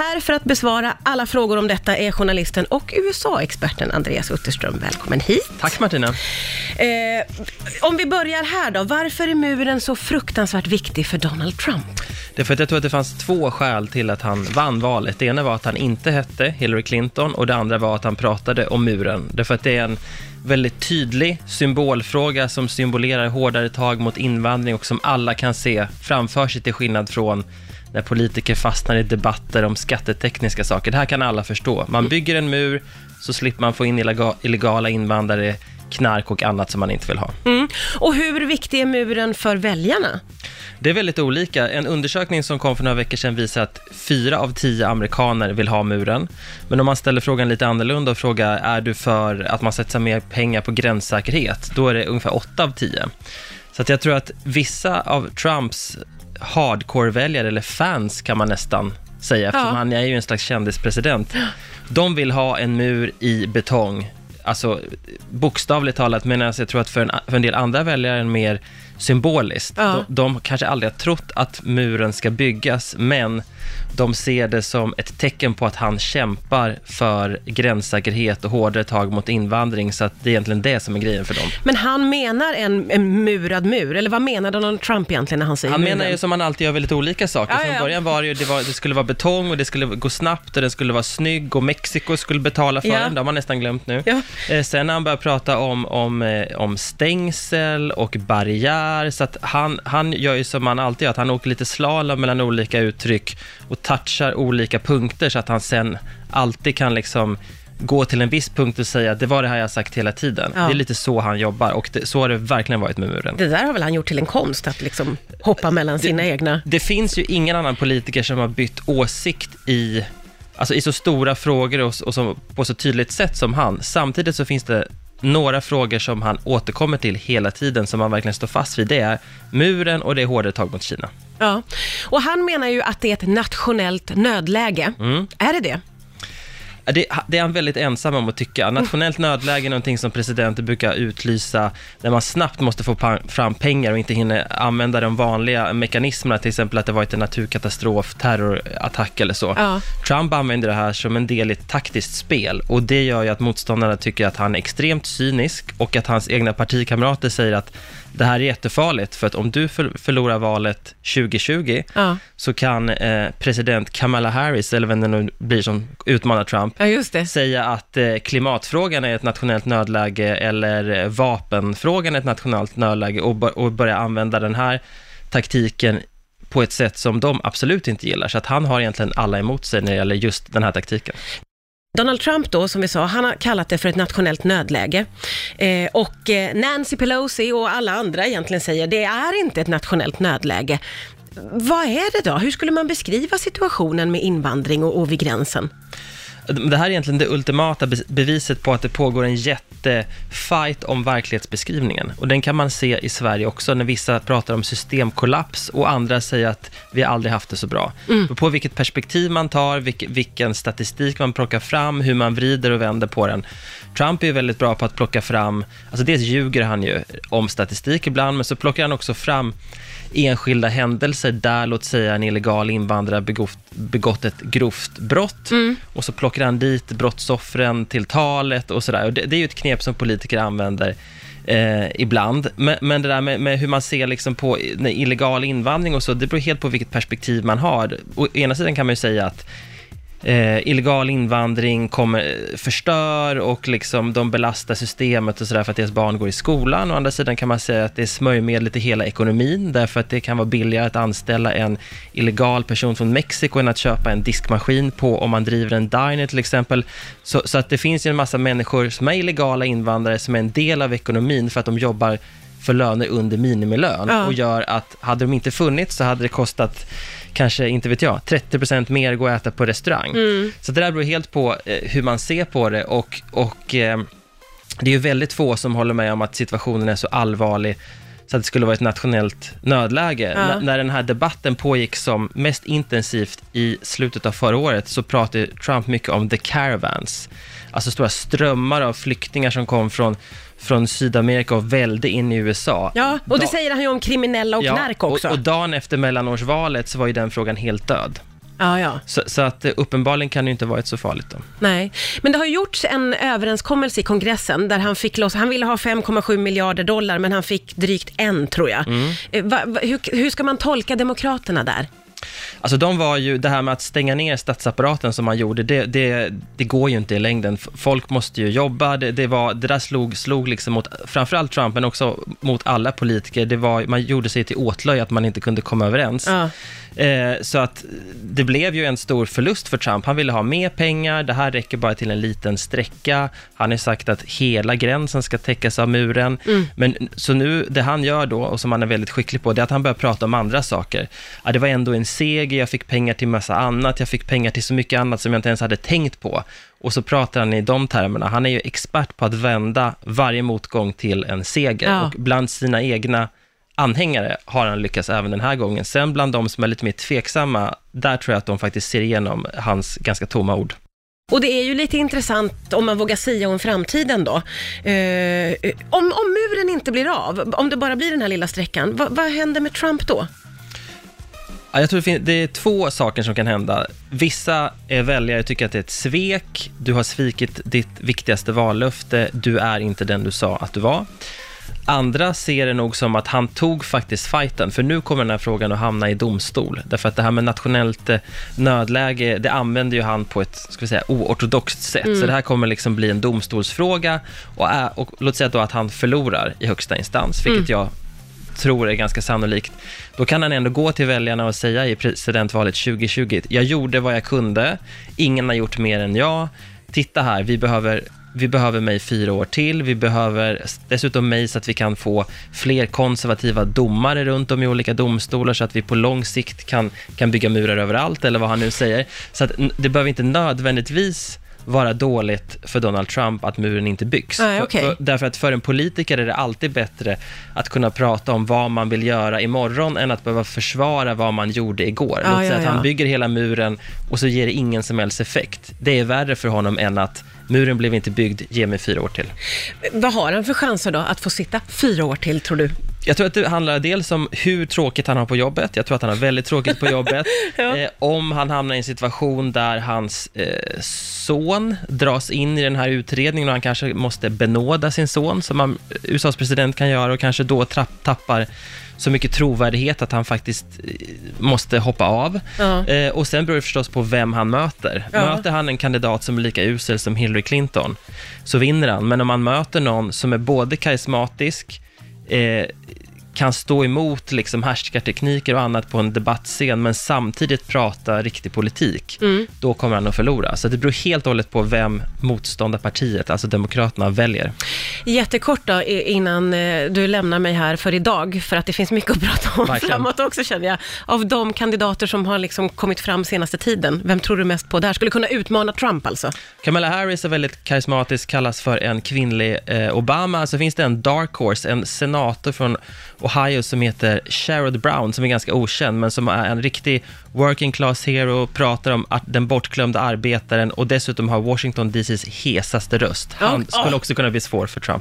Här för att besvara alla frågor om detta är journalisten och USA-experten Andreas Utterström. Välkommen hit. Tack Martina. Eh, om vi börjar här då, varför är muren så fruktansvärt viktig för Donald Trump? Det är för att jag tror att det fanns två skäl till att han vann valet. Det ena var att han inte hette Hillary Clinton och det andra var att han pratade om muren. Därför att det är en väldigt tydlig symbolfråga som symbolerar hårdare tag mot invandring och som alla kan se framför sig till skillnad från när politiker fastnar i debatter om skattetekniska saker. Det här kan alla förstå. Man bygger en mur så slipper man få in illega- illegala invandrare, knark och annat som man inte vill ha. Mm. Och hur viktig är muren för väljarna? Det är väldigt olika. En undersökning som kom för några veckor sedan visar att fyra av tio amerikaner vill ha muren. Men om man ställer frågan lite annorlunda och frågar, är du för att man sätter mer pengar på gränssäkerhet? Då är det ungefär åtta av tio. Så jag tror att vissa av Trumps hardcore-väljare, eller fans kan man nästan säga, eftersom Ja. han är ju en slags kändispresident. De vill ha en mur i betong, alltså bokstavligt talat, medan jag tror att för en, för en del andra väljare är det mer symboliskt. Ja. De, de kanske aldrig har trott att muren ska byggas, men de ser det som ett tecken på att han kämpar för gränssäkerhet och hårdare tag mot invandring, så att det är egentligen det som är grejen för dem. Men han menar en, en murad mur, eller vad menar Donald Trump egentligen när han säger Han muren? menar ju som han alltid gör väldigt olika saker. Från ja. början var det ju, det, var, det skulle vara betong och det skulle gå snabbt och den skulle vara snygg och Mexiko skulle betala för Ja. den. Det har man nästan glömt nu. Ja. Eh, sen när han började prata om, om, eh, om stängsel och barriär, så att han, han gör ju som han alltid gör, att han åker lite slalom mellan olika uttryck och touchar olika punkter så att han sen alltid kan liksom gå till en viss punkt och säga det var det här jag sagt hela tiden. Ja. Det är lite så han jobbar och det, så har det verkligen varit med muren. Det där har väl han gjort till en konst, att liksom hoppa mellan sina egna... Det finns ju ingen annan politiker som har bytt åsikt i, alltså i så stora frågor och, och som, på så tydligt sätt som han. Samtidigt så finns det några frågor som han återkommer till hela tiden, som han verkligen står fast vid. Det är muren och det är hårdare tag mot Kina. Ja. Och han menar ju att det är ett nationellt nödläge. Mm. Är det det? Det, det är han väldigt ensam om att tycka. Nationellt nödläge är någonting som presidenter brukar utlysa när man snabbt måste få fram pengar och inte hinner använda de vanliga mekanismerna, till exempel att det varit en naturkatastrof, terrorattack eller så. Ja. Trump använder det här som en del i ett taktiskt spel och det gör ju att motståndarna tycker att han är extremt cynisk och att hans egna partikamrater säger att det här är jättefarligt för att om du för- förlorar valet 2020 Ja. så kan eh, president Kamala Harris, eller vem det nu blir som utmanar Trump, Ja, säga att eh, klimatfrågan är ett nationellt nödläge eller eh, vapenfrågan är ett nationellt nödläge och, och börja använda den här taktiken på ett sätt som de absolut inte gillar. Så att han har egentligen alla emot sig när det gäller just den här taktiken. Donald Trump då, som vi sa, han har kallat det för ett nationellt nödläge. Eh, och eh, Nancy Pelosi och alla andra egentligen säger, det är inte ett nationellt nödläge. Vad är det då? Hur skulle man beskriva situationen med invandring och, och vid gränsen? Det här är egentligen det ultimata be- beviset på att det pågår en jättefight om verklighetsbeskrivningen. Och den kan man se i Sverige också när vissa pratar om systemkollaps och andra säger att vi aldrig haft det så bra. Och På vilket perspektiv man tar, vilk, vilken statistik man plockar fram, hur man vrider och vänder på den. Trump är ju väldigt bra på att plocka fram, alltså dels ljuger han ju om statistik ibland, men så plockar han också fram enskilda händelser där, låt säga en illegal invandrare begått, begått ett grovt brott och så plockar han dit brottsoffren till talet och sådär. Och det, det är ju ett knep som politiker använder eh, ibland. Men, men det där med, med hur man ser liksom på illegal invandring och så, det beror helt på vilket perspektiv man har. Å ena sidan kan man ju säga att eh, illegal invandring kommer, förstör och liksom de belastar systemet och sådär för att deras barn går i skolan. Å andra sidan kan man säga att det är smörjmedel i hela ekonomin därför att det kan vara billigare att anställa en illegal person från Mexiko än att köpa en diskmaskin på om man driver en diner till exempel. Så, så att det finns ju en massa människor som är illegala invandrare som är en del av ekonomin för att de jobbar för löner under minimilön Ja. och gör att hade de inte funnits så hade det kostat kanske, inte vet jag, 30% mer gå och äta på restaurang. Så det där beror helt på eh, hur man ser på det och, och eh, det är ju väldigt få som håller med om att situationen är så allvarlig så att det skulle vara ett nationellt nödläge. Ja. N- när den här debatten pågick som mest intensivt i slutet av förra året så pratade Trump mycket om the caravans. Alltså stora strömmar av flyktingar som kom från, från Sydamerika och välde in i USA. Ja, och det Da- säger han ju om kriminella och knark också. Och, och dagen efter mellanårsvalet så var ju den frågan helt död. Ja, ja. Så, så att eh, uppenbarligen kan det inte varit så farligt då. Nej, men det har gjorts en överenskommelse i kongressen där han fick loss, han ville ha 5,7 miljarder dollar, men han fick drygt en tror jag. Eh, Va, va, hur, hur ska man tolka Demokraterna där? Alltså de var ju, det här med att stänga ner statsapparaten som man gjorde, det, det, det går ju inte i längden. Folk måste ju jobba, det, det, var, det där slog, slog liksom mot framförallt Trump, men också mot alla politiker. Det var, man gjorde sig till åtlöje att man inte kunde komma överens. Ja. Eh, så att det blev ju en stor förlust för Trump. Han ville ha mer pengar, det här räcker bara till en liten sträcka. Han har sagt att hela gränsen ska täckas av muren. Men så nu, det han gör då, och som han är väldigt skicklig på, det är att han börjar prata om andra saker. Ja, det var ändå en seger, jag fick pengar till massa annat, jag fick pengar till så mycket annat som jag inte ens hade tänkt på. Och så pratar han i de termerna. Han är ju expert på att vända varje motgång till en seger. Ja. Och bland sina egna anhängare har han lyckats även den här gången. Sen bland de som är lite mer tveksamma, där tror jag att de faktiskt ser igenom hans ganska tomma ord. Och det är ju lite intressant om man vågar säga om framtiden då. Eh, om, om muren inte blir av, om det bara blir den här lilla sträckan, vad, vad händer med Trump då? Ja, jag tror det, är två saker som kan hända. Vissa väljare tycker att det är ett svek, du har svikit ditt viktigaste vallöfte, du är inte den du sa att du var. Andra ser det nog som att han tog faktiskt fighten, för nu kommer den här frågan att hamna i domstol. Därför att det här med nationellt eh, nödläge, det använder ju han på ett, ska vi säga, oortodoxt sätt. Så det här kommer liksom bli en domstolsfråga och, och låt säga då att han förlorar i högsta instans, vilket jag tror är ganska sannolikt, då kan han ändå gå till väljarna och säga i presidentvalet 2020, jag gjorde vad jag kunde, ingen har gjort mer än jag, titta här, vi behöver vi behöver mig fyra år till, vi behöver dessutom mig så att vi kan få fler konservativa domare runt om i olika domstolar så att vi på lång sikt kan, kan bygga murar överallt, eller vad han nu säger. Så att det behöver inte nödvändigtvis vara dåligt för Donald Trump att muren inte byggs. Nej, För- okej. för, därför att för en politiker är det alltid bättre att kunna prata om vad man vill göra imorgon än att behöva försvara vad man gjorde igår. Ja, Låt säga ja, att ja. han bygger hela muren och så ger det ingen som helst effekt. Det är värre för honom än att muren blev inte byggd, ge mig fyra år till. Vad har han för chanser då att få sitta fyra år till, tror du? Jag tror att det handlar dels om hur tråkigt han har på jobbet. Jag tror att han har väldigt tråkigt på jobbet. Ja. eh, om han hamnar i en situation där hans eh, son dras in i den här utredningen och han kanske måste benåda sin son, som man, USAs president kan göra, och kanske då trapp, tappar så mycket trovärdighet att han faktiskt eh, måste hoppa av. Ja. Eh, och sen beror det förstås på vem han möter. Ja. Möter han en kandidat som är lika usel som Hillary Clinton, så vinner han. Men om man möter någon som är både karismatisk, eh, kan stå emot liksom härskartekniker och annat på en debattscen, men samtidigt prata riktig politik, Mm. då kommer han att förlora. Så det beror helt och hållet på vem motståndarpartiet, alltså Demokraterna, väljer. Jättekort då, innan eh, du lämnar mig här för idag, för att det finns mycket att prata om Verkligen. framåt också känner jag. Av de kandidater som har liksom kommit fram senaste tiden, vem tror du mest på där? Skulle kunna utmana Trump alltså? Kamala Harris är väldigt karismatisk, kallas för en kvinnlig eh, Obama. Så finns det en dark horse, en senator från Ohio som heter Sherrod Brown, som är ganska okänd, men som är en riktig working class hero, pratar om att den bortglömda arbetaren och dessutom har Washington DCs hesaste röst. Han Ja, skulle ja. också kunna bli svår för Trump.